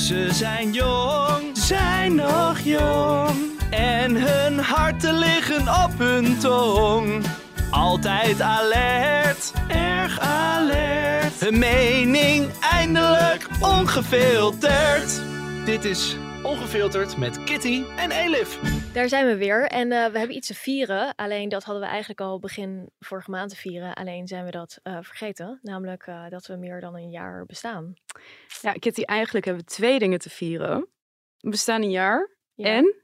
Ze zijn jong, zijn nog jong. En hun harten liggen op hun tong. Altijd alert, erg alert. Hun mening eindelijk ongefilterd. Dit is Ongefilterd met Kitty en Elif. Daar zijn we weer en eh, we hebben iets te vieren. Alleen dat hadden we eigenlijk al begin vorige maand te vieren. Alleen zijn we dat uh, vergeten. Namelijk uh, dat we meer dan een jaar bestaan. Ja, Kitty, eigenlijk hebben we twee dingen te vieren. We bestaan een jaar. Ja. En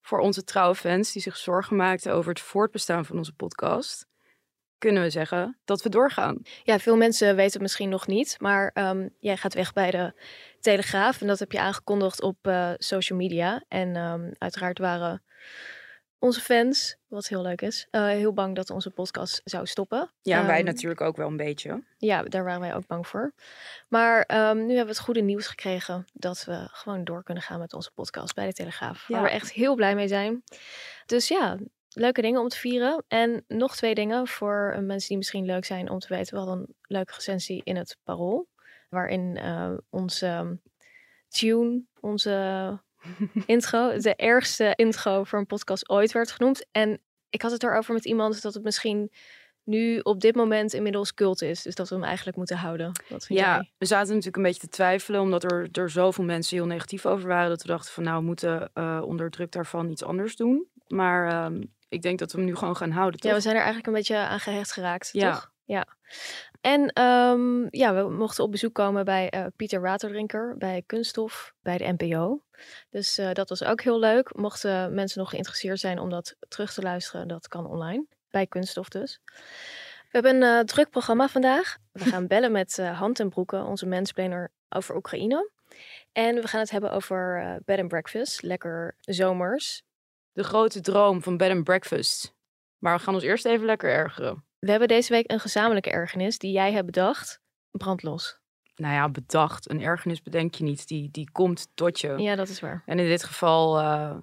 voor onze trouwe fans die zich zorgen maakten over het voortbestaan van onze podcast kunnen we zeggen dat we doorgaan. Ja, veel mensen weten het misschien nog niet, maar um, jij gaat weg bij de Telegraaf en dat heb je aangekondigd op uh, social media. En um, uiteraard waren onze fans, wat heel leuk is, uh, heel bang dat onze podcast zou stoppen. Ja, um, wij natuurlijk ook wel een beetje. Ja, daar waren wij ook bang voor. Maar nu hebben we het goede nieuws gekregen dat we gewoon door kunnen gaan met onze podcast bij de Telegraaf. Ja. Waar we echt heel blij mee zijn. Dus ja, leuke dingen om te vieren. En nog twee dingen voor mensen die misschien leuk zijn om te weten. We hadden een leuke recensie in het Parool. Waarin uh, onze tune, onze intro, de ergste intro voor een podcast ooit werd genoemd. En ik had het erover met iemand dat het misschien nu op dit moment inmiddels cult is. Dus dat we hem eigenlijk moeten houden. Wat vind ja, jij? we zaten natuurlijk een beetje te twijfelen, omdat er, er zoveel mensen heel negatief over waren. Dat we dachten van nou, we moeten uh, onder druk daarvan iets anders doen. Maar um, ik denk dat we hem nu gewoon gaan houden. Toch? Ja, we zijn er eigenlijk een beetje aan gehecht geraakt, ja. toch? Ja. En um, ja, we mochten op bezoek komen bij uh, Pieter Waterdrinker, bij Kunststof, bij de NPO. Dus uh, dat was ook heel leuk. Mochten mensen nog geïnteresseerd zijn om dat terug te luisteren, dat kan online. Bij Kunststof dus. We hebben een uh, druk programma vandaag. We gaan bellen met Hand en Broeken, onze mensplaner, over Oekraïne. En we gaan het hebben over bed and breakfast. Lekker zomers de grote droom van bed and breakfast. Maar we gaan ons eerst even lekker ergeren. We hebben deze week een gezamenlijke ergernis die jij hebt bedacht. Brandlos. Nou ja, bedacht. Een ergernis bedenk je niet. Die, die komt tot je. Ja, dat is waar. En in dit geval, uh,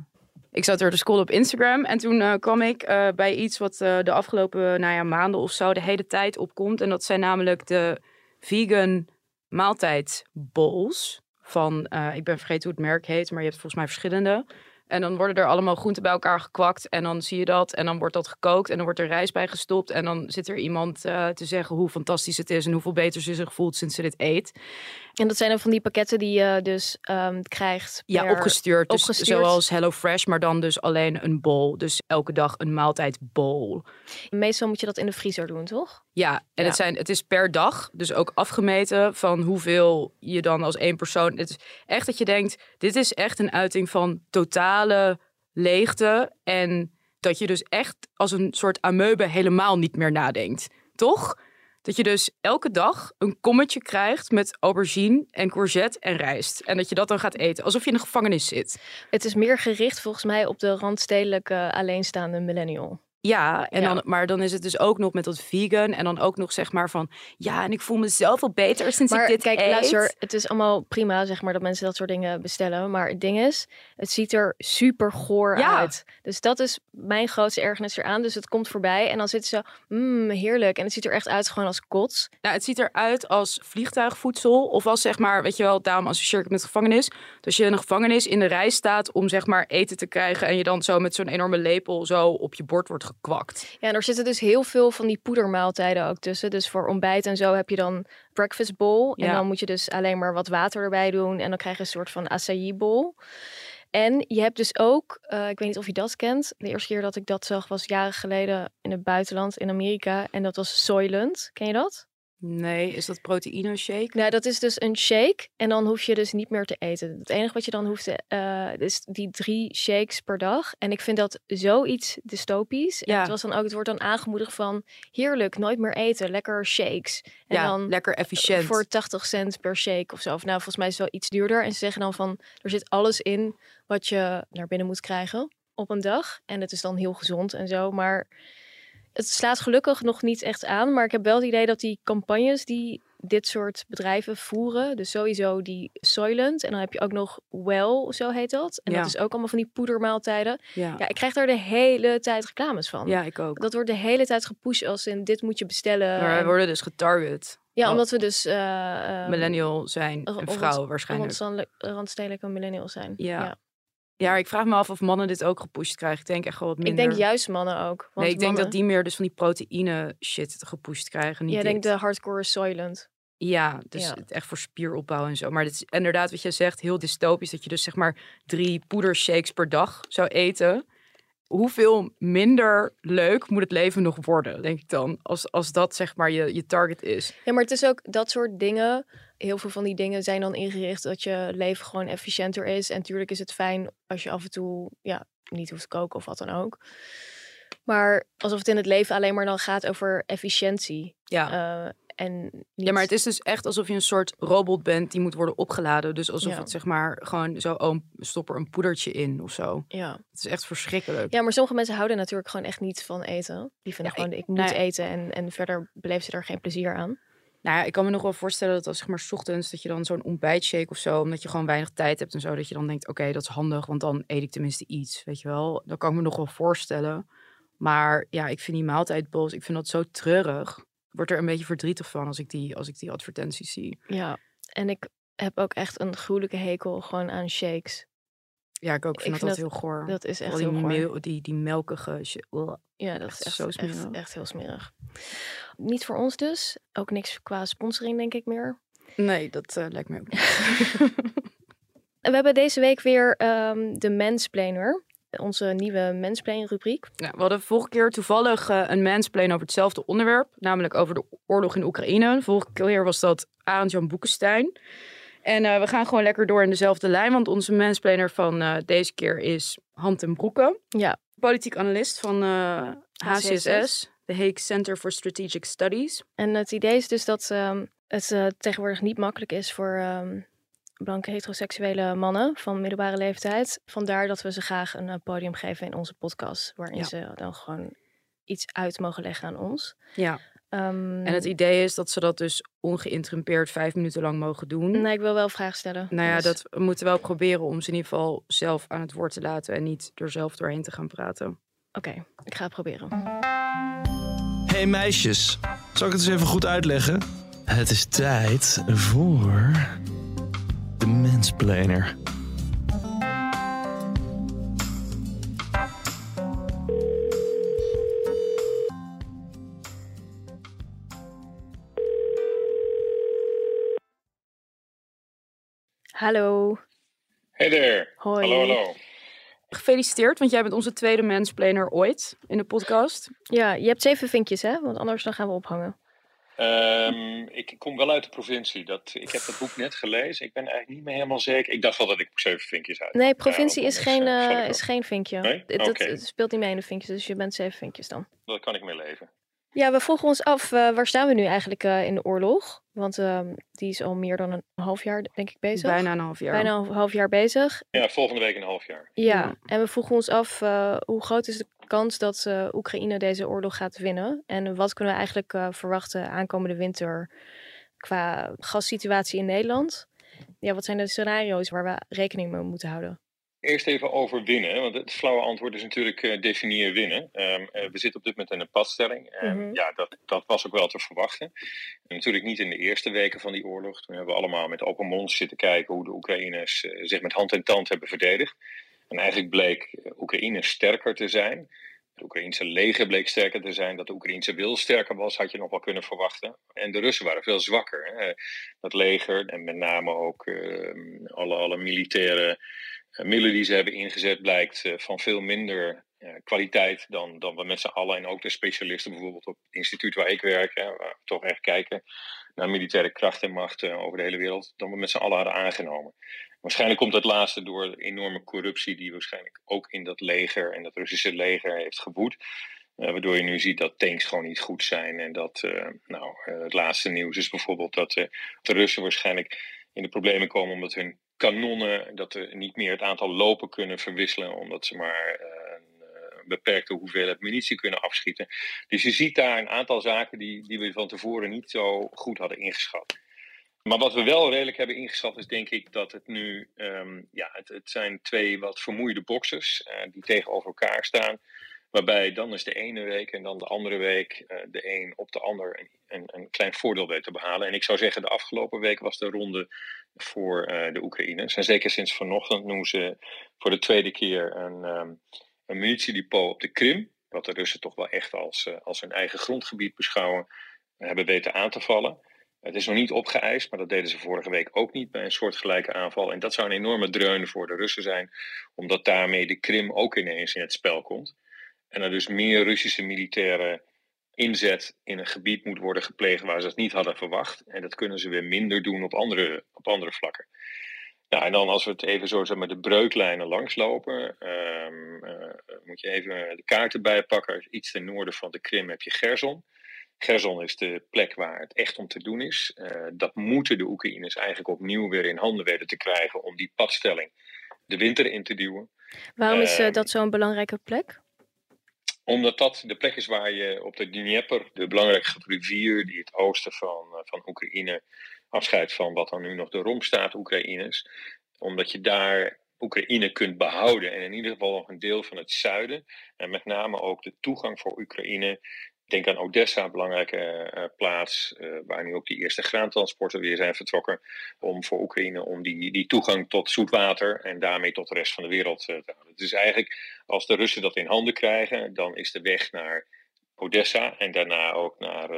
ik zat er te scrollen op Instagram. En toen uh, kwam ik uh, bij iets wat de afgelopen nou ja, maanden of zo de hele tijd opkomt. En dat zijn namelijk de vegan maaltijdbowls. Van, ik ben vergeten hoe het merk heet, maar je hebt volgens mij verschillende. En dan worden er allemaal groenten bij elkaar gekwakt. En dan zie je dat. En dan wordt dat gekookt. En dan wordt er rijst bij gestopt. En dan zit er iemand uh, te zeggen hoe fantastisch het is. En hoeveel beter ze zich voelt sinds ze dit eet. En dat zijn dan van die pakketten die je dus um, krijgt. Ja, opgestuurd. Dus opgestuurd. zoals HelloFresh, maar dan dus alleen een bowl. Dus elke dag een maaltijd bowl. Meestal moet je dat in de vriezer doen, toch? Ja, en ja. Het, zijn, het is per dag. Dus ook afgemeten van hoeveel je dan als één persoon. Het is echt dat je denkt: dit is echt een uiting van totale leegte. En dat je dus echt als een soort amoebe helemaal niet meer nadenkt. Toch? Dat je dus elke dag een kommetje krijgt met aubergine en courgette en rijst. En dat je dat dan gaat eten, alsof je in een gevangenis zit. Het is meer gericht volgens mij op de randstedelijke alleenstaande millennial. Ja, en Dan, maar dan is het dus ook nog met dat vegan. En dan ook nog zeg maar van... Ja, en ik voel me zoveel beter sinds maar, ik dit kijk, eet. luister, het is allemaal prima zeg maar dat mensen dat soort dingen bestellen. Maar het ding is, het ziet er super goor ja. uit. Dus dat is mijn grootste ergernis eraan. Dus het komt voorbij en dan zitten ze... Mmm, heerlijk. En het ziet er echt uit gewoon als kots. Nou, het ziet eruit als vliegtuigvoedsel. Of als zeg maar, weet je wel, daarom associeer ik het met gevangenis. Dus je in een gevangenis in de rij staat om zeg maar eten te krijgen... en je dan zo met zo'n enorme lepel zo op je bord wordt gekwakt. Ja, en er zitten dus heel veel van die poedermaaltijden ook tussen. Dus voor ontbijt en zo heb je dan breakfast bowl. En Ja. dan moet je dus alleen maar wat water erbij doen. En dan krijg je een soort van acai bowl. En je hebt dus ook, eh, ik weet niet of je dat kent. De eerste keer dat ik dat zag was jaren geleden in het buitenland, in Amerika. En dat was Soylent. Ken je dat? Nee, is dat proteïne shake? Nou, dat is dus een shake en dan hoef je dus niet meer te eten. Het enige wat je dan hoeft te, uh, is die drie shakes per dag. En ik vind dat zoiets dystopisch. Ja. En het was dan ook, het wordt dan aangemoedigd van heerlijk, nooit meer eten, lekker shakes. En ja, dan lekker efficiënt. Voor 80 cent per shake of zo. Of nou, volgens mij is het wel iets duurder. En ze zeggen dan van, er zit alles in wat je naar binnen moet krijgen op een dag. En het is dan heel gezond en zo, maar het slaat gelukkig nog niet echt aan. Maar ik heb wel het idee dat die campagnes die dit soort bedrijven voeren. Dus sowieso die Soylent. En dan heb je ook nog Well, zo heet dat. En dat is ook allemaal van die poedermaaltijden. Ja. ja, ik krijg daar de hele tijd reclames van. Ja, ik ook. Dat wordt de hele tijd gepusht als in dit moet je bestellen. Maar wij worden dus getarget. Ja, omdat we dus... Uh, millennial zijn, een vrouw waarschijnlijk. Randstedelijke millennial zijn. ja. Ja, ik vraag me af of mannen dit ook gepusht krijgen. Ik denk echt wel wat minder. Ik denk juist mannen ook. Want nee, ik denk dat die meer dus van die proteïne shit gepusht krijgen. Niet Jij denkt de hardcore soylent. Ja, dus echt voor spieropbouw en zo. Maar het is inderdaad wat je zegt, heel dystopisch. Dat je dus zeg maar drie poedershakes per dag zou eten. Hoeveel minder leuk moet het leven nog worden, denk ik dan. Als, als dat zeg maar je, je target is. Ja, maar het is ook dat soort dingen heel veel van die dingen zijn dan ingericht dat je leven gewoon efficiënter is. En natuurlijk is het fijn als je af en toe ja, niet hoeft te koken of wat dan ook. Maar alsof het in het leven alleen maar dan gaat over efficiëntie. Ja. Uh, en Ja, maar het is dus echt alsof je een soort robot bent die moet worden opgeladen. Dus alsof het zeg maar gewoon zo, oh, stop er een poedertje in of zo. Ja. Het is echt verschrikkelijk. Ja, maar sommige mensen houden natuurlijk gewoon echt niet van eten. Die vinden gewoon, ik, ik moet eten en, en verder beleven ze er geen plezier aan. Nou ja, ik kan me nog wel voorstellen dat als zeg maar s ochtends dat je dan zo'n ontbijtshake of zo, omdat je gewoon weinig tijd hebt en zo, dat je dan denkt, oké, dat is handig, want dan eet ik tenminste iets, weet je wel. Dat kan ik me nog wel voorstellen. Maar ja, ik vind die maaltijdbos, ik vind dat zo treurig. Ik word er een beetje verdrietig van als ik die, als ik die advertenties zie. Ja, en ik heb ook echt een gruwelijke hekel gewoon aan shakes. Ja, ik ook vind, dat, dat, heel goor. Dat is echt die heel goor. Die, die melkige... Ja, dat is echt, zo smerig. Echt, echt heel smerig. Niet voor ons dus. Ook niks qua sponsoring, denk ik meer. Nee, dat uh, lijkt me ook niet. we hebben deze week weer um, de mansplainer. Onze nieuwe mansplain rubriek. Ja, we hadden vorige keer toevallig uh, een mansplain over hetzelfde onderwerp. Namelijk over de oorlog in Oekraïne. Vorige keer was dat Arend-Jan Boekenstein. En uh, we gaan gewoon lekker door in dezelfde lijn. Want onze mansplainer van deze keer is Hand en Broeken. Ja. Politiek analist van HCSS de Hague Center for Strategic Studies. En het idee is dus dat um, het uh, tegenwoordig niet makkelijk is voor um, blanke heteroseksuele mannen van middelbare leeftijd. Vandaar dat we ze graag een uh, podium geven in onze podcast, waarin ja. ze dan gewoon iets uit mogen leggen aan ons. Ja. Um, en het idee is dat ze dat dus ongeïnterrumpeerd vijf minuten lang mogen doen. Nee, ik wil wel vragen stellen. Nou ja, dus... dat we moeten wel proberen om ze in ieder geval zelf aan het woord te laten en niet er zelf doorheen te gaan praten. Oké, okay, ik ga het proberen. Hey meisjes, zal ik het eens even goed uitleggen? Het is tijd voor de mensplaner. Hallo. Hey there. Hoi. Hallo, hallo. Gefeliciteerd, want jij bent onze tweede mansplainer ooit in de podcast. Ja, je hebt zeven vinkjes, hè? Want anders dan gaan we ophangen. Um, ik kom wel uit de provincie. Dat, ik heb het boek net gelezen. Ik ben eigenlijk niet meer helemaal zeker. Ik dacht wel dat ik zeven vinkjes uit. Nee, provincie is, geen, uh, is geen vinkje. Nee? Dat, okay. speelt niet mee in de vinkjes, dus je bent zeven vinkjes dan. Dat kan ik mee leven. Ja, we vroegen ons af, uh, waar staan we nu eigenlijk uh, in de oorlog? Want uh, die is al meer dan een half jaar, denk ik, bezig. Bijna een half jaar. Bijna een half jaar bezig. Ja, volgende week een half jaar. Ja, en we vroegen ons af, hoe groot is de kans dat Oekraïne deze oorlog gaat winnen? En wat kunnen we eigenlijk verwachten aankomende winter qua gassituatie in Nederland? Ja, wat zijn de scenario's waar we rekening mee moeten houden? Eerst even over winnen, want het flauwe antwoord is natuurlijk uh, definieer winnen. Um, uh, we zitten op dit moment in een padstelling. En mm -hmm. ja, dat, dat was ook wel te verwachten. En natuurlijk niet in de eerste weken van die oorlog. Toen hebben we allemaal met open mond zitten kijken hoe de Oekraïners uh, zich met hand en tand hebben verdedigd. En eigenlijk bleek Oekraïne sterker te zijn. Het Oekraïnse leger bleek sterker te zijn. Dat de Oekraïnse wil sterker was, had je nog wel kunnen verwachten. En de Russen waren veel zwakker. Hè? Dat leger en met name ook ehm, alle, alle militaire middelen die ze hebben ingezet blijkt van veel minder kwaliteit dan, dan we met z'n allen en ook de specialisten bijvoorbeeld op het instituut waar ik werk, waar we toch echt kijken naar militaire kracht en macht over de hele wereld, dan we met z'n allen hadden aangenomen. Waarschijnlijk komt dat laatste door de enorme corruptie die waarschijnlijk ook in dat leger en dat Russische leger heeft geboet. Waardoor je nu ziet dat tanks gewoon niet goed zijn. En dat, nou, het laatste nieuws is bijvoorbeeld dat de Russen waarschijnlijk in de problemen komen omdat hun kanonnen, dat er niet meer het aantal lopen kunnen verwisselen, omdat ze maar een beperkte hoeveelheid munitie kunnen afschieten. Dus je ziet daar een aantal zaken die, die we van tevoren niet zo goed hadden ingeschat. Maar wat we wel redelijk hebben ingeschat is denk ik dat het nu, um, ja, het, het, zijn twee wat vermoeide boxers uh, die tegenover elkaar staan. Waarbij dan is de ene week en dan de andere week uh, de een op de ander een, een, een, klein voordeel weet te behalen. En ik zou zeggen, de afgelopen week was de ronde voor uh, de Oekraïners. En zeker sinds vanochtend noemen ze voor de tweede keer een, um, een munitiedepot op de Krim. Wat de Russen toch wel echt als, als hun eigen grondgebied beschouwen, hebben weten aan te vallen. Het is nog niet opgeëist, maar dat deden ze vorige week ook niet bij een soortgelijke aanval. En dat zou een enorme dreun voor de Russen zijn, omdat daarmee de Krim ook ineens in het spel komt. En er dus meer Russische militaire inzet in een gebied moet worden gepleegd waar ze het niet hadden verwacht. En dat kunnen ze weer minder doen op andere, op andere vlakken. Nou, en dan als we het even zo zeg maar, de breuklijnen langslopen, um, uh, moet je even de kaarten bijpakken. Iets ten noorden van de Krim heb je Gerson. Gerson is de plek waar het echt om te doen is. Uh, dat moeten de Oekraïners eigenlijk opnieuw weer in handen weten te krijgen om die padstelling de winter in te duwen. Waarom is uh, dat zo'n belangrijke plek? Omdat dat de plek is waar je op de Dnieper, de belangrijkste rivier die het oosten van, uh, van Oekraïne afscheidt van wat dan nu nog de romstaat Oekraïners, omdat je daar Oekraïne kunt behouden en in ieder geval nog een deel van het zuiden en met name ook de toegang voor Oekraïne Denk aan Odessa, een belangrijke uh, plaats, uh, waar nu ook die eerste graantransporten weer zijn vertrokken. Om voor Oekraïne om die, die toegang tot zoetwater en daarmee tot de rest van de wereld te houden. Dus eigenlijk, als de Russen dat in handen krijgen, dan is de weg naar Odessa en daarna ook naar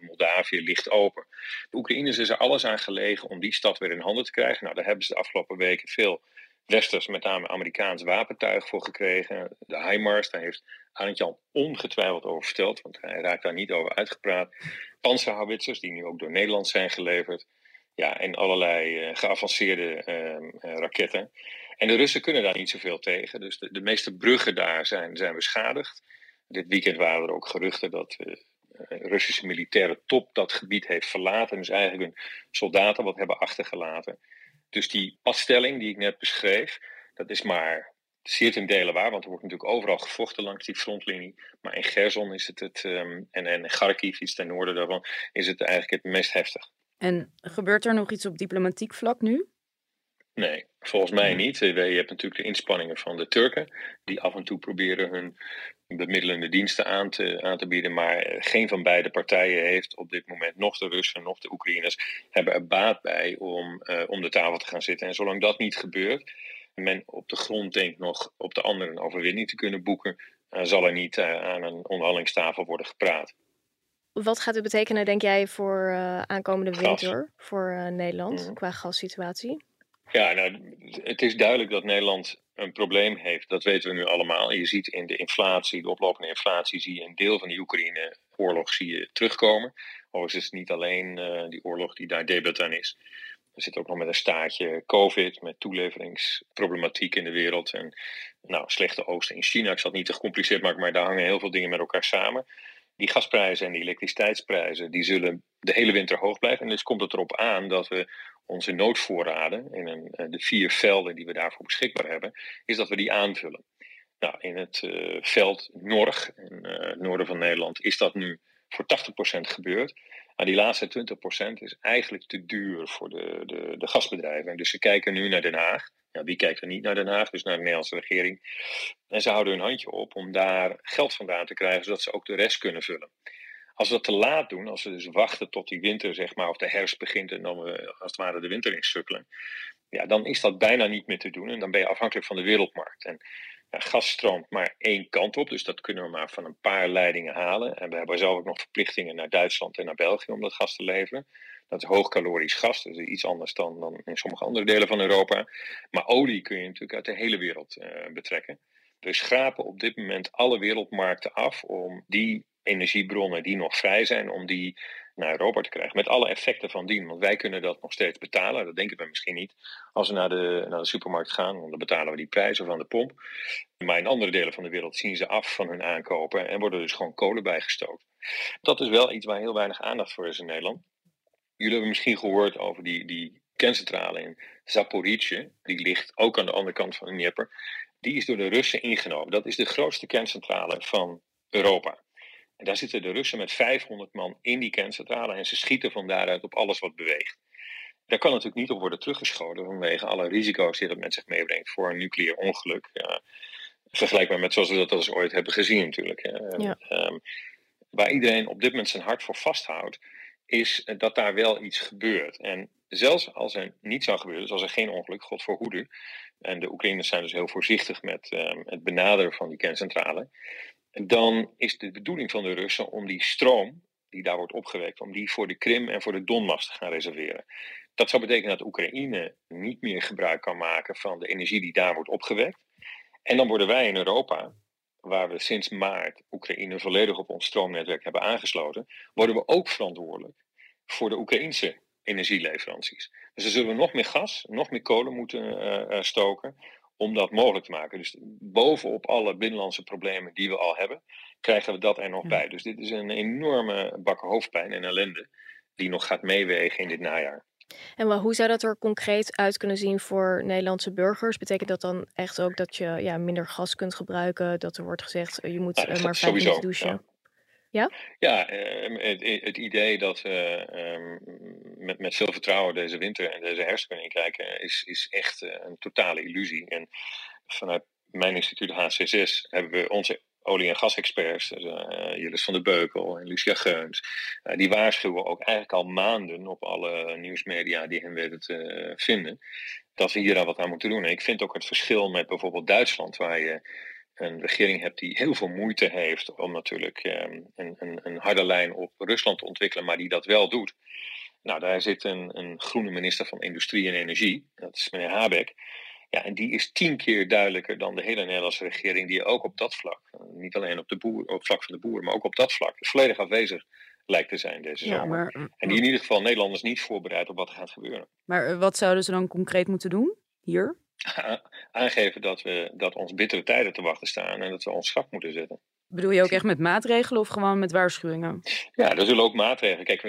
Moldavië licht open. De Oekraïners is er alles aan gelegen om die stad weer in handen te krijgen. Nou, daar hebben ze de afgelopen weken veel westers, met name Amerikaans wapentuig voor gekregen. De HIMARS, daar heeft Arend Jan ongetwijfeld over verteld, want hij raakt daar niet over uitgepraat. Panzerhouwitsers, die nu ook door Nederland zijn geleverd. Ja, en allerlei uh, geavanceerde uh, uh, raketten. En de Russen kunnen daar niet zoveel tegen. Dus de, meeste bruggen daar zijn, zijn beschadigd. Dit weekend waren er ook geruchten dat de Russische militaire top dat gebied heeft verlaten. Dus eigenlijk hun soldaten wat hebben achtergelaten. Dus die padstelling die ik net beschreef, dat is maar zeer ten dele waar, want er wordt natuurlijk overal gevochten langs die frontlinie. Maar in Gerson is het het, um, en, en Kharkiv, iets ten noorden daarvan, is het eigenlijk het meest heftig. En gebeurt er nog iets op diplomatiek vlak nu? Nee, volgens mij niet. Je hebt natuurlijk de inspanningen van de Turken, die af en toe proberen hun bemiddelende diensten aan te, aan te bieden. Maar geen van beide partijen heeft op dit moment, nog de Russen, nog de Oekraïners, hebben er baat bij om, uh, om de tafel te gaan zitten. En zolang dat niet gebeurt, men op de grond denkt nog op de anderen een overwinning te kunnen boeken, uh, zal er niet uh, aan een onderhandelingstafel worden gepraat. Wat gaat het betekenen, denk jij, voor aankomende winter voor Nederland mm. qua gassituatie? Ja, nou, het is duidelijk dat Nederland een probleem heeft. Dat weten we nu allemaal. Je ziet in de inflatie, de oplopende inflatie, zie je een deel van die Oekraïne-oorlog zie je terugkomen. Overigens is het niet alleen uh, die oorlog die daar debet aan is. Er zit ook nog met een staartje COVID, met toeleveringsproblematiek in de wereld. En nou, slechte oosten in China. Ik zal het niet te gecompliceerd maken, maar daar hangen heel veel dingen met elkaar samen. Die gasprijzen en die elektriciteitsprijzen, die zullen de hele winter hoog blijven. En dus komt het erop aan dat we onze noodvoorraden, in een, eh, de vier velden die we daarvoor beschikbaar hebben, is dat we die aanvullen. Nou, in het uh, veld Norg, in het noorden van Nederland, is dat nu voor 80% gebeurd. Maar die laatste 20% is eigenlijk te duur voor de, de, de gasbedrijven. En dus ze kijken nu naar Den Haag. Ja, wie kijkt er niet naar Den Haag? Dus naar de Nederlandse regering. En ze houden hun handje op om daar geld vandaan te krijgen, zodat ze ook de rest kunnen vullen. Als we dat te laat doen, als we dus wachten tot die winter, zeg maar, of de herfst begint en dan we als het ware de winter insukkelen, ja, dan is dat bijna niet meer te doen en dan ben je afhankelijk van de wereldmarkt. En ja, gas stroomt maar één kant op, dus dat kunnen we maar van een paar leidingen halen. En we hebben zelf ook nog verplichtingen naar Duitsland en naar België om dat gas te leveren. Dat is hoogkalorisch gas, dus iets anders dan, dan in sommige andere delen van Europa. Maar olie kun je natuurlijk uit de hele wereld uh, betrekken. We schrapen op dit moment alle wereldmarkten af om die energiebronnen die nog vrij zijn, om die naar Europa te krijgen. Met alle effecten van dien. Want wij kunnen dat nog steeds betalen. Dat denken we misschien niet. Als we naar de, naar de supermarkt gaan, dan betalen we die prijzen van de pomp. Maar in andere delen van de wereld zien ze af van hun aankopen en worden dus gewoon kolen bijgestookt. Dat is wel iets waar heel weinig aandacht voor is in Nederland. Jullie hebben misschien gehoord over die, die kerncentrale in Zaporizhzhia. Die ligt ook aan de andere kant van de Dnieper. Die is door de Russen ingenomen. Dat is de grootste kerncentrale van Europa. En daar zitten de Russen met 500 man in die kerncentrale en ze schieten van daaruit op alles wat beweegt. Daar kan natuurlijk niet op worden teruggeschoten vanwege alle risico's die dat met zich meebrengt voor een nucleair ongeluk. vergelijkbaar met zoals we dat als ooit hebben gezien natuurlijk. Ja. Um, waar iedereen op dit moment zijn hart voor vasthoudt, is dat daar wel iets gebeurt. En zelfs als er niet zou gebeuren, dus als er geen ongeluk, God verhoede, en de Oekraïners zijn dus heel voorzichtig met um, het benaderen van die kerncentrale, dan is de bedoeling van de Russen om die stroom die daar wordt opgewekt, om die voor de Krim en voor de Donbass te gaan reserveren. Dat zou betekenen dat Oekraïne niet meer gebruik kan maken van de energie die daar wordt opgewekt. En dan worden wij in Europa, waar we sinds maart Oekraïne volledig op ons stroomnetwerk hebben aangesloten, worden we ook verantwoordelijk voor de Oekraïnse energieleveranties. Dus dan zullen we nog meer gas, nog meer kolen moeten uh, stoken om dat mogelijk te maken. Dus bovenop alle binnenlandse problemen die we al hebben, krijgen we dat er nog bij. Dus dit is een enorme bak hoofdpijn en ellende die nog gaat meewegen in dit najaar. En hoe zou dat er concreet uit kunnen zien voor Nederlandse burgers? Betekent dat dan echt ook dat je ja, minder gas kunt gebruiken? Dat er wordt gezegd, je moet nou, maar vijf minuten douchen? Ja? Ja, ehm, het, het, idee dat we ehm, met, met veel vertrouwen deze winter en deze herfst kunnen inkijken, is, is echt eh, een totale illusie. En vanuit mijn instituut HCSS hebben we onze olie- en gasexperts, dus, uh, van der Beukel en Lucia Geuns, uh, die waarschuwen ook eigenlijk al maanden op alle nieuwsmedia die hen weten te vinden, dat we hier al wat aan moeten doen. En ik vind ook het verschil met bijvoorbeeld Duitsland, waar je een regering hebt die heel veel moeite heeft om natuurlijk ehm, een, een, een, harde lijn op Rusland te ontwikkelen, maar die dat wel doet. Nou, daar zit een, een groene minister van Industrie en Energie, dat is meneer Habeck. Ja, en die is tien keer duidelijker dan de hele Nederlandse regering, die ook op dat vlak, niet alleen op, de boer, op het vlak van de boeren, maar ook op dat vlak, volledig afwezig lijkt te zijn deze zomer. Ja, maar, en die in ieder geval Nederlanders niet voorbereid op wat er gaat gebeuren. Maar eh, wat zouden ze dan concreet moeten doen hier? aangeven dat, we, dat ons bittere tijden te wachten staan en dat we ons schat moeten zetten. Bedoel je ook echt met maatregelen of gewoon met waarschuwingen? Ja, er zullen ook maatregelen. Kijk,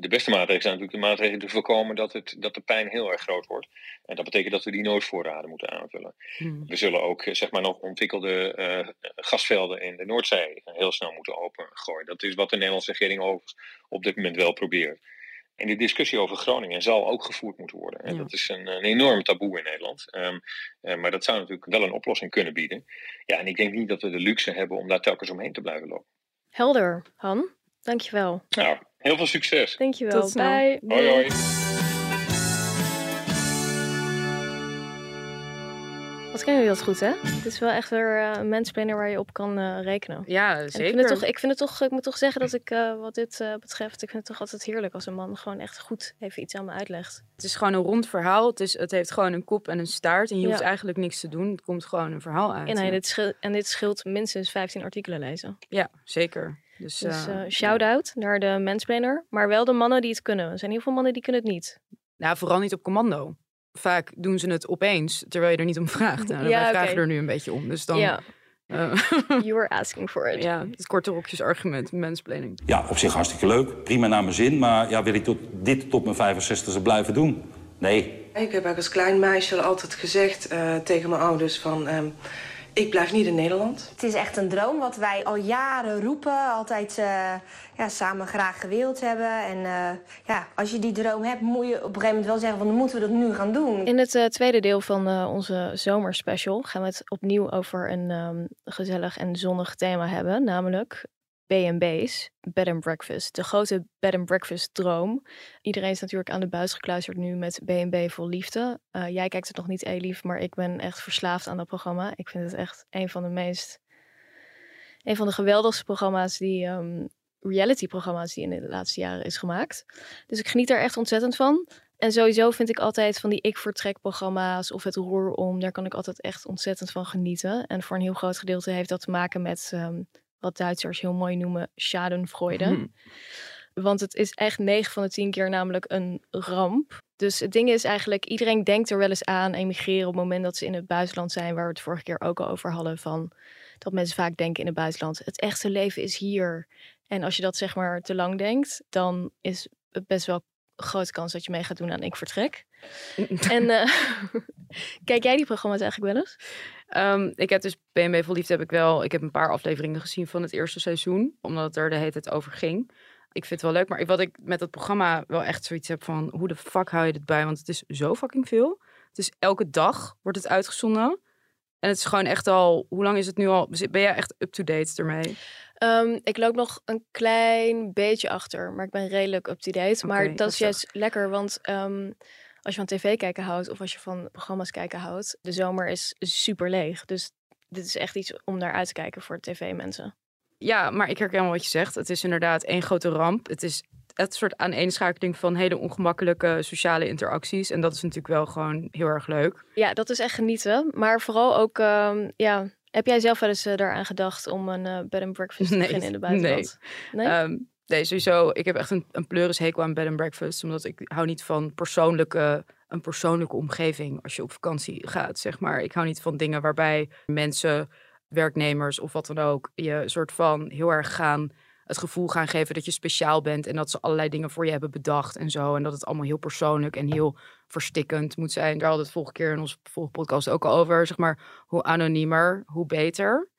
de beste maatregelen zijn natuurlijk de maatregelen te voorkomen dat, het, dat de pijn heel erg groot wordt. En dat betekent dat we die noodvoorraden moeten aanvullen. Hmm. We zullen ook zeg maar, nog ontwikkelde uh, gasvelden in de Noordzee heel snel moeten opengooien. Dat is wat de Nederlandse regering op dit moment wel probeert. En die discussie over Groningen zal ook gevoerd moeten worden. En dat is een, een, enorm taboe in Nederland. Ehm, eh, maar dat zou natuurlijk wel een oplossing kunnen bieden. Ja, en ik denk niet dat we de luxe hebben om daar telkens omheen te blijven lopen. Helder, Han. Dankjewel. Nou, heel veel succes. Dankjewel. Tot Bye. Hoi, hoi. Wat kennen jullie dat goed, hè? Het is wel echt weer uh, een mensplaner waar je op kan uh, rekenen. Ja, zeker. ik, vind het toch, ik vind het toch, ik moet toch zeggen dat ik, uh, wat dit betreft, ik vind het toch altijd heerlijk als een man gewoon echt goed even iets aan me uitlegt. Het is gewoon een rond verhaal. Het, is, het heeft gewoon een kop en een staart. En je ja. hoeft eigenlijk niks te doen. Het komt gewoon een verhaal uit. En, nee, dit scheelt, en dit scheelt minstens 15 artikelen lezen. Ja, zeker. Dus, dus shout-out naar de mensplaner. Maar wel de mannen die het kunnen. Er zijn heel veel mannen die kunnen het niet. Nou, vooral niet op commando vaak doen ze het opeens, terwijl je er niet om vraagt. Nou, ja, wij vragen er nu een beetje om. Dus dan... Ja. Uh, you were asking for it. Ja, het korte rokjes argument, mensplanning. Ja, op zich hartstikke leuk. Prima naar mijn zin. Maar ja, wil ik tot, dit tot mijn 65e blijven doen? Nee. Ik heb als klein meisje altijd gezegd uh, tegen mijn ouders van... Um, ik blijf niet in Nederland. Het is echt een droom wat wij al jaren roepen. Altijd uh, ja, samen graag gewild hebben. En uh, ja, als je die droom hebt, moet je op een gegeven moment wel zeggen... van dan moeten we dat nu gaan doen. In het uh, tweede deel van onze zomerspecial gaan we het opnieuw over een um, gezellig en zonnig thema hebben. Namelijk B&B's, bed and breakfast. De grote bed and breakfast droom. Iedereen is natuurlijk aan de buis gekluisterd nu met B&B vol liefde. Uh, jij kijkt het nog niet, Elief, maar ik ben echt verslaafd aan dat programma. Ik vind het echt een van de meest... Een van de geweldigste programma's die... Um, reality-programma's die in de laatste jaren is gemaakt. Dus ik geniet er echt ontzettend van. En sowieso vind ik altijd van die ik vertrek programma's of het roer om, daar kan ik altijd echt ontzettend van genieten. En voor een heel groot gedeelte heeft dat te maken met um, wat Duitsers heel mooi noemen schadenfreude. Hmm. Want het is echt 9 van de 10 keer namelijk een ramp. Dus het ding is eigenlijk, iedereen denkt er wel eens aan emigreren op het moment dat ze in het buitenland zijn, waar we het vorige keer ook al over hadden. Van dat mensen vaak denken in het buitenland, het echte leven is hier. En als je dat zeg maar te lang denkt, dan is het best wel grote kans dat je mee gaat doen aan Ik Vertrek. en uh, kijk jij die programma's eigenlijk wel eens? Um, ik heb dus BMW Vol Liefde heb ik wel, ik heb een paar afleveringen gezien van het eerste seizoen, omdat het er de hele tijd over ging ik vind het wel leuk. Maar wat ik met dat programma wel echt zoiets heb van... hoe de fuck hou je dit bij? Want het is zo fucking veel. Het is elke dag wordt het uitgezonden. En het is gewoon echt al... Hoe lang is het nu al? Ben jij echt up-to-date ermee? Um, ik loop nog een klein beetje achter. Maar ik ben redelijk up-to-date. maar dat, is juist lekker. Want... Um, als je van tv kijken houdt of als je van programma's kijken houdt, de zomer is super leeg. Dus dit is echt iets om naar uit te kijken voor tv-mensen. Ja, maar ik herken wel wat je zegt. Het is inderdaad één grote ramp. Het is het soort aaneenschakeling van hele ongemakkelijke sociale interacties. En dat is natuurlijk wel gewoon heel erg leuk. Ja, dat is echt genieten. Maar vooral ook, um, ja, heb jij zelf wel eens uh, daaraan gedacht om een uh, bed and breakfast te beginnen in de buitenland? Nee. Nee? Um, nee, sowieso. Ik heb echt een, een pleurishekel aan bed and breakfast. Omdat ik hou niet van persoonlijke, een persoonlijke omgeving als je op vakantie gaat, zeg maar. Ik hou niet van dingen waarbij mensen werknemers of wat dan ook, je soort van heel erg gaan het gevoel gaan geven dat je speciaal bent en dat ze allerlei dingen voor je hebben bedacht en zo. En dat het allemaal heel persoonlijk en heel verstikkend moet zijn. Daar hadden we het vorige keer in onze vorige podcast ook al over. Zeg maar, hoe anoniemer, hoe beter.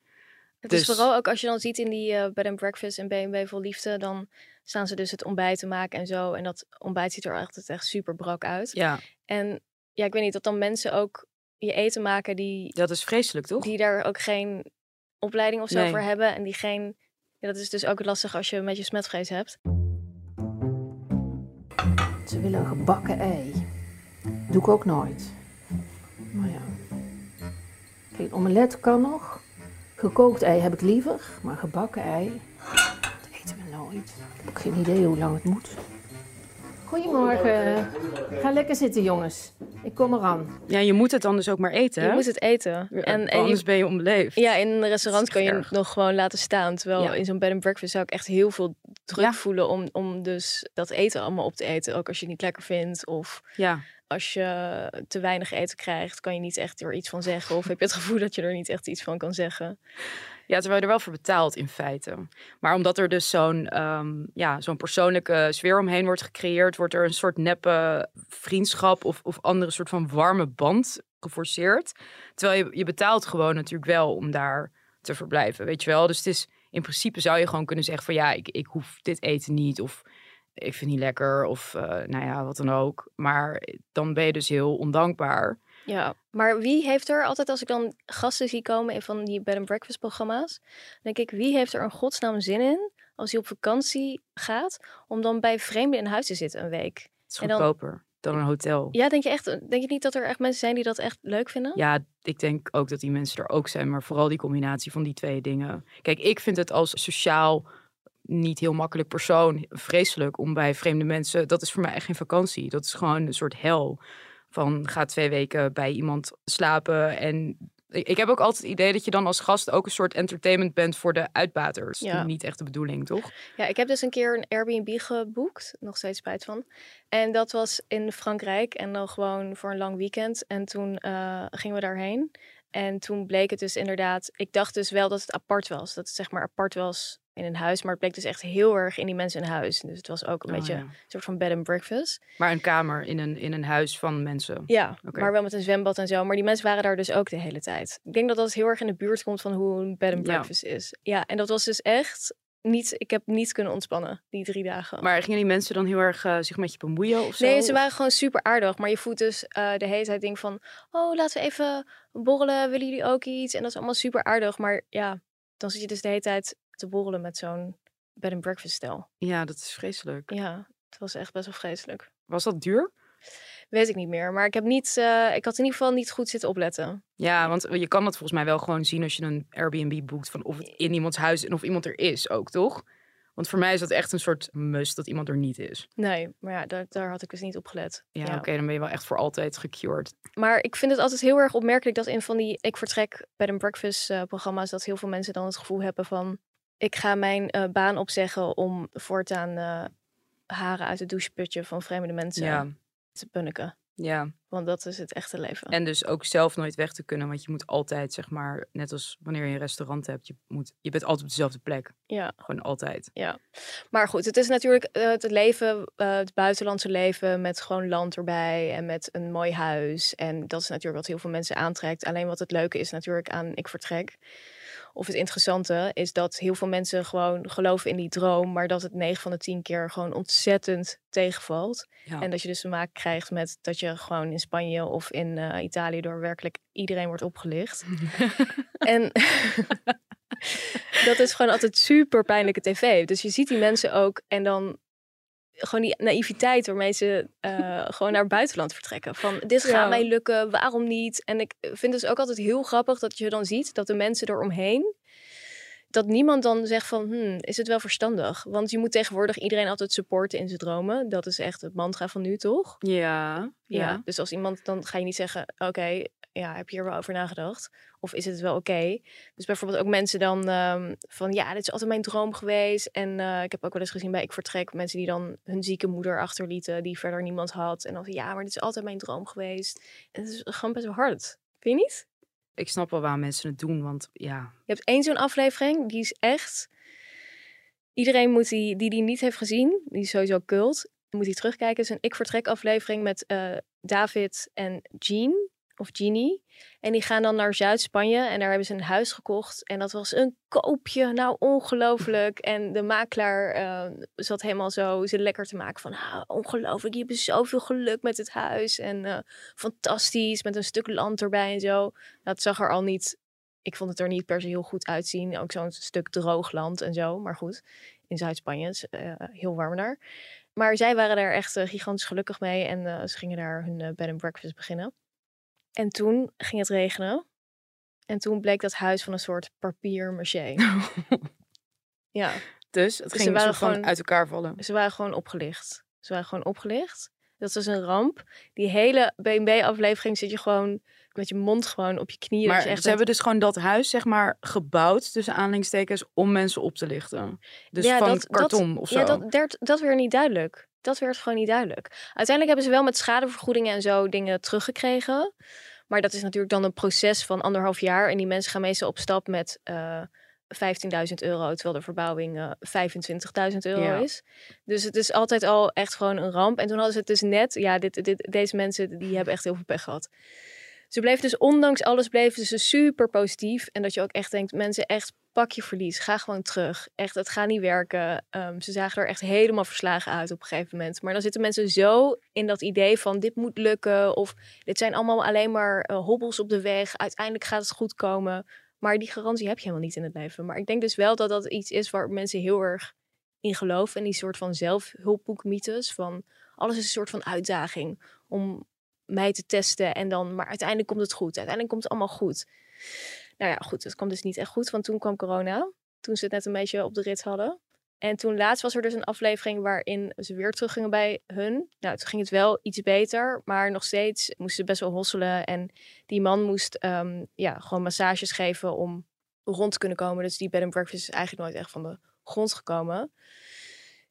Het dus... is vooral ook als je dan ziet in die uh, bed and breakfast en B&B vol liefde, dan staan ze dus het ontbijt te maken en zo. En dat ontbijt ziet er echt, echt super brak uit. Ja. En ja, ik weet niet, dat dan mensen ook je eten maken die... Dat is vreselijk, toch? Die daar ook geen opleiding of zo voor hebben. En die geen... Ja, dat is dus ook lastig als je een beetje smetvrees hebt. Ze willen een gebakken ei. Doe ik ook nooit. Maar ja. Een omelet kan nog. Gekookt ei heb ik liever. Maar gebakken ei, dat eten we nooit. Ik heb geen idee hoe lang het moet. Goedemorgen. Ga lekker zitten, jongens. Ik kom eraan. Ja, je moet het dan dus ook maar eten. Je moet het eten. en, en anders ben je onbeleefd. Ja, in een restaurant kan je het nog gewoon laten staan. Terwijl in zo'n bed and breakfast zou ik echt heel veel druk voelen om, om dus dat eten allemaal op te eten. Ook als je het niet lekker vindt of ja. Als je te weinig eten krijgt, kan je niet echt er iets van zeggen. Of heb je het gevoel dat je er niet echt iets van kan zeggen. Ja, terwijl je er wel voor betaalt in feite. Maar omdat er dus zo'n ehm, ja, zo'n persoonlijke sfeer omheen wordt gecreëerd, wordt er een soort neppe vriendschap of, of andere soort van warme band geforceerd. Terwijl je, je betaalt gewoon natuurlijk wel om daar te verblijven, weet je wel. Dus het is in principe zou je gewoon kunnen zeggen van ja, ik, ik hoef dit eten niet of ik vind niet lekker of uh, nou ja, wat dan ook. Maar dan ben je dus heel ondankbaar. Ja, maar wie heeft er altijd als ik dan gasten zie komen in van die bed and breakfast programma's, denk ik wie heeft er een godsnaam zin in als hij op vakantie gaat om dan bij vreemden in huis te zitten een week? Het is goedkoper dan, een hotel. Ja, denk je echt? Denk je niet dat er echt mensen zijn die dat echt leuk vinden? Ja, ik denk ook dat die mensen er ook zijn, maar vooral die combinatie van die twee dingen. Kijk, ik vind het als sociaal niet heel makkelijk persoon vreselijk om bij vreemde mensen. Dat is voor mij echt geen vakantie. Dat is gewoon een soort hel. Van ga twee weken bij iemand slapen. En ik heb ook altijd het idee dat je dan als gast ook een soort entertainment bent voor de uitbaters. Ja. Niet echt de bedoeling, toch? Ja, ik heb dus een keer een Airbnb geboekt. Nog steeds spijt van. En dat was in Frankrijk en dan gewoon voor een lang weekend. En toen uh, gingen we daarheen. En toen bleek het dus inderdaad, ik dacht dus wel dat het apart was. Dat het zeg maar apart was in een huis. Maar het bleek dus echt heel erg in die mensen in huis. Dus het was ook een oh, beetje een soort van bed and breakfast. Maar een kamer in een, in een huis van mensen? Ja, maar wel met een zwembad en zo. Maar die mensen waren daar dus ook de hele tijd. Ik denk dat dat heel erg in de buurt komt van hoe een bed and breakfast is. Ja, en dat was dus echt niet, ik heb niet kunnen ontspannen die drie dagen. Maar gingen die mensen dan heel erg uh, zich met je bemoeien of zo? Nee, ze waren gewoon super aardig. Maar je voelt dus uh, de hele tijd ding van... Oh, laten we even borrelen. Willen jullie ook iets? En dat is allemaal super aardig. Maar ja, dan zit je dus de hele tijd te borrelen met zo'n bed and breakfast stel. Ja, dat is vreselijk. Ja, het was echt best wel vreselijk. Was dat duur? Weet ik niet meer. Maar ik heb niet, uh, ik had in ieder geval niet goed zitten opletten. Ja, want je kan dat volgens mij wel gewoon zien als je een Airbnb boekt van of het in iemands huis en of iemand er is ook, toch? Want voor mij is dat echt een soort must dat iemand er niet is. Nee, maar ja, daar, daar had ik dus niet op gelet. Ja, oké, dan ben je wel echt voor altijd gecured. Maar ik vind het altijd heel erg opmerkelijk dat in van die ik vertrek bed and breakfast uh, programma's dat heel veel mensen dan het gevoel hebben van ik ga mijn uh, baan opzeggen om voortaan uh, haren uit het doucheputje van vreemde mensen ja. te punniken. Ja. Want dat is het echte leven. En dus ook zelf nooit weg te kunnen. Want je moet altijd, zeg maar, net als wanneer je een restaurant hebt, je, moet, je bent altijd op dezelfde plek. Ja. Gewoon altijd. Ja. Maar goed, het is natuurlijk uh, het leven, het buitenlandse leven met gewoon land erbij en met een mooi huis. En dat is natuurlijk wat heel veel mensen aantrekt. Alleen wat het leuke is natuurlijk aan Ik Vertrek of het interessante is dat heel veel mensen gewoon geloven in die droom, maar dat het 9 van de 10 keer gewoon ontzettend tegenvalt. Ja. En dat je dus te maken krijgt met dat je gewoon in Spanje of in uh, Italië door werkelijk iedereen wordt opgelicht. en dat is gewoon altijd super pijnlijke tv. Dus je ziet die mensen ook en dan gewoon die naïviteit waarmee ze uh, gewoon naar het buitenland vertrekken. Van dit gaat Ja. mij lukken, waarom niet? En ik vind dus ook altijd heel grappig dat je dan ziet dat de mensen eromheen, dat niemand dan zegt van, hmm, is het wel verstandig? Want je moet tegenwoordig iedereen altijd supporten in zijn dromen. Dat is echt het mantra van nu, toch? Ja. Ja. Dus als iemand, dan ga je niet zeggen, oké, ja, heb je hier wel over nagedacht? Of is het wel oké? Dus bijvoorbeeld ook mensen dan ehm, van, ja, dit is altijd mijn droom geweest. En eh, ik heb ook wel eens gezien bij Ik Vertrek, mensen die dan hun zieke moeder achterlieten, die verder niemand had. En dan van, ja, maar dit is altijd mijn droom geweest. En het is gewoon best wel hard. Vind je niet? Ik snap wel waarom mensen het doen, want ja. Je hebt één zo'n aflevering, die is echt... Iedereen moet die, die die niet heeft gezien, die is sowieso cult, moet die terugkijken. Het is een Ik Vertrek aflevering met eh, David en Jean, of Jeannie. En die gaan dan naar Zuid-Spanje en daar hebben ze een huis gekocht. En dat was een koopje, nou ongelooflijk. En de makelaar eh, zat helemaal zo ze lekker te maken van... Ah, ongelooflijk, je hebt zoveel geluk met het huis. En eh, fantastisch, met een stuk land erbij en zo. Dat zag er al niet... Ik vond het er niet per se heel goed uitzien. Ook zo'n stuk droog land en zo. Maar goed, in Zuid-Spanje is eh, heel warm daar. Maar zij waren daar echt gigantisch gelukkig mee. En ze gingen daar hun bed and breakfast beginnen. En toen ging het regenen. En toen bleek dat huis van een soort papier maché. ja. Dus het Dus ging ze gewoon- uit elkaar vallen. Ze waren gewoon opgelicht. Ze waren gewoon opgelicht. Dat was een ramp. Die hele BNB-aflevering zit je gewoon met je mond gewoon op je knieën. Maar echt ze hebben dus gewoon dat huis, zeg maar, gebouwd tussen aanhalingstekens om mensen op te lichten. Dus Ja, van dat- karton dat, of zo. Ja, dat, werd, dat werd niet duidelijk. Dat werd gewoon niet duidelijk. Uiteindelijk hebben ze wel met schadevergoedingen en zo dingen teruggekregen. Maar dat is natuurlijk dan een proces van anderhalf jaar. En die mensen gaan meestal op stap met eh 15.000 euro, terwijl de verbouwing eh 25.000 euro Ja. is. Dus het is altijd al echt gewoon een ramp. En toen hadden ze het dus net, ja, dit, dit, deze mensen die hebben echt heel veel pech gehad. Ze bleven dus, ondanks alles, bleven ze super positief. En dat je ook echt denkt, mensen, echt pak je verlies. Ga gewoon terug. Echt, het gaat niet werken. Ehm, ze zagen er echt helemaal verslagen uit op een gegeven moment. Maar dan zitten mensen zo in dat idee van, dit moet lukken. Of dit zijn allemaal alleen maar eh, hobbels op de weg. Uiteindelijk gaat het goed komen. Maar die garantie heb je helemaal niet in het leven. Maar ik denk dus wel dat dat iets is waar mensen heel erg in geloven. En die soort van zelfhulpboekmythes. Van alles is een soort van uitdaging om mij te testen. En dan, maar uiteindelijk komt het goed. Uiteindelijk komt het allemaal goed. Nou ja, goed, het kwam dus niet echt goed. Want toen kwam corona. Toen ze het net een beetje op de rit hadden. En toen laatst was er dus een aflevering waarin ze weer teruggingen bij hun. Nou, toen ging het wel iets beter. Maar nog steeds moesten ze best wel hosselen. En die man moest ehm, ja, gewoon massages geven om rond te kunnen komen. Dus die bed and breakfast is eigenlijk nooit echt van de grond gekomen.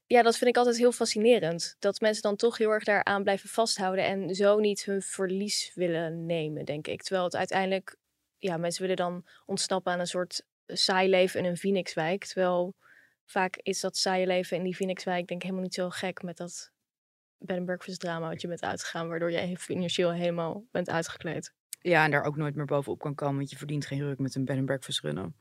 Ja, dat vind ik altijd heel fascinerend. Dat mensen dan toch heel erg daaraan blijven vasthouden en zo niet hun verlies willen nemen, denk ik. Terwijl het uiteindelijk, ja, mensen willen dan ontsnappen aan een soort saai leven in een Phoenixwijk. Terwijl vaak is dat saaie leven in die Phoenixwijk denk ik helemaal niet zo gek met dat bed and breakfast drama wat je bent uitgegaan, waardoor je financieel helemaal bent uitgekleed. Ja, en daar ook nooit meer bovenop kan komen, want je verdient geen ruk met een bed and breakfast runnen.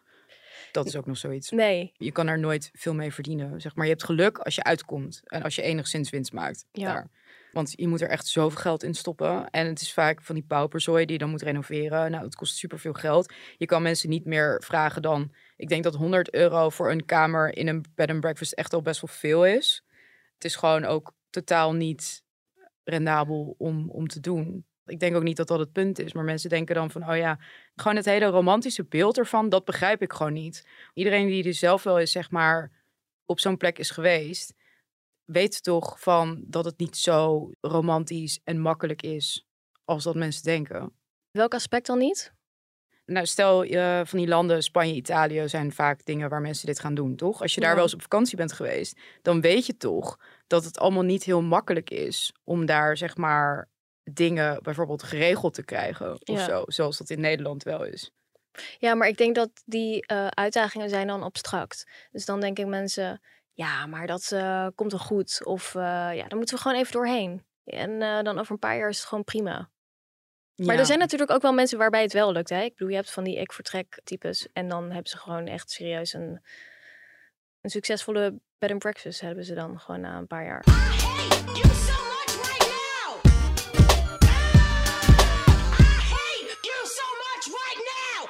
Dat is ook nog zoiets. Nee. Je kan er nooit veel mee verdienen. Zeg maar, je hebt geluk als je uitkomt en als je enigszins winst maakt. Ja. Daar. Want je moet er echt zoveel geld in stoppen. En het is vaak van die pauperzooi die je dan moet renoveren. Nou, het kost superveel geld. Je kan mensen niet meer vragen dan... Ik denk dat 100 euro voor een kamer in een bed and breakfast echt al best wel veel is. Het is gewoon ook totaal niet rendabel om, om te doen. Ik denk ook niet dat dat het punt is. Maar mensen denken dan van, oh ja, gewoon het hele romantische beeld ervan, dat begrijp ik gewoon niet. Iedereen die er zelf wel is, zeg maar, op zo'n plek is geweest, weet toch van dat het niet zo romantisch en makkelijk is als dat mensen denken. Welk aspect dan niet? Nou, stel uh, van die landen, Spanje, Italië, zijn vaak dingen waar mensen dit gaan doen, toch? Als je daar wel eens op vakantie bent geweest, dan weet je toch dat het allemaal niet heel makkelijk is om daar, zeg maar, dingen bijvoorbeeld geregeld te krijgen of zo, zoals dat in Nederland wel is. Ja, maar ik denk dat die uh, uitdagingen zijn dan abstract. Dus dan denk ik mensen, ja, maar dat uh, komt wel goed. Of ja, dan moeten we gewoon even doorheen. En dan over een paar jaar is het gewoon prima. Maar er zijn natuurlijk ook wel mensen waarbij het wel lukt. Hè? Ik bedoel, je hebt van die ik vertrek types. En dan hebben ze gewoon echt serieus een, een succesvolle bed and breakfast hebben ze dan gewoon na een paar jaar.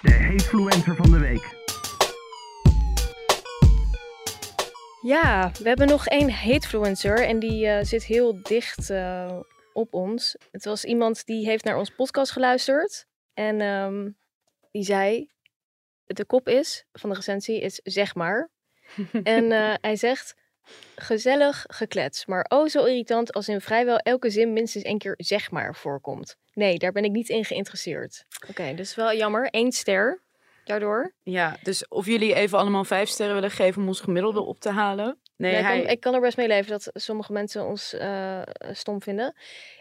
De hatefluencer van de week. Ja, we hebben nog één hatefluencer en die uh, zit heel dicht uh, op ons. Het was iemand die heeft naar ons podcast geluisterd. En um, die zei, de kop is van de recensie is zeg maar. en uh, hij zegt, gezellig geklets, maar oh zo irritant als in vrijwel elke zin minstens één keer zeg maar voorkomt. Nee, daar ben ik niet in geïnteresseerd. Oké, dus wel jammer. Eén ster daardoor. Ja, dus of jullie even allemaal vijf sterren willen geven om ons gemiddelde op te halen. Nee, hij... ik, kan, ik, kan, er best mee leven dat sommige mensen ons uh, stom vinden.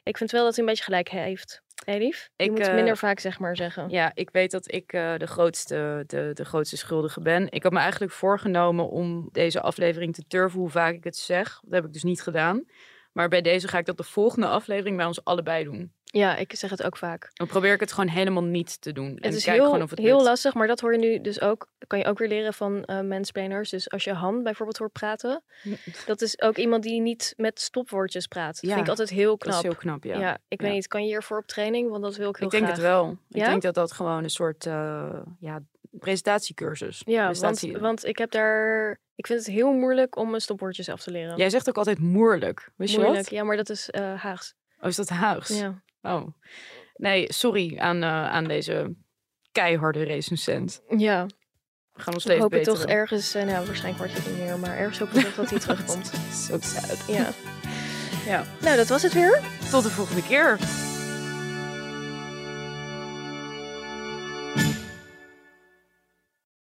Ik vind wel dat hij een beetje gelijk heeft. Hé, lief? Je ik, moet minder uh, vaak zeg maar zeggen. Ja, ik weet dat ik uh, de, grootste, de, de grootste schuldige ben. Ik had me eigenlijk voorgenomen om deze aflevering te turven hoe vaak ik het zeg. Dat heb ik dus niet gedaan. Maar bij deze ga ik dat de volgende aflevering bij ons allebei doen. Ja, ik zeg het ook vaak. Dan probeer ik het gewoon helemaal niet te doen. Het en is kijk heel, gewoon of het heel lastig, maar dat hoor je nu dus ook. Kan je ook weer leren van uh, mansplainers. Dus als je Han bijvoorbeeld hoort praten, dat is ook iemand die niet met stopwoordjes praat. Dat vind ik altijd heel knap. Dat is heel knap, ja. Ja, ik weet niet, kan je hiervoor op training? Want dat wil ik heel ik denk het wel. Ik denk dat dat gewoon een soort uh, ja, presentatiecursus. Ja, Presentatie. want, want ik heb daar ik vind het heel moeilijk om mijn stopwoordjes af te leren. Jij zegt ook altijd moeilijk. Wist moeilijk, je wat? ja, maar dat is uh, Haags. Oh, is dat Haags? Ja. Oh. Nee, sorry aan, uh, aan deze keiharde recensent. Ja. We gaan ons ik leven hoop toch ergens, uh, nou waarschijnlijk wordt het niet meer, maar ergens hoop ik toch dat hij terugkomt. Zo sad. Ja. Ja. Nou, dat was het weer. Tot de volgende keer.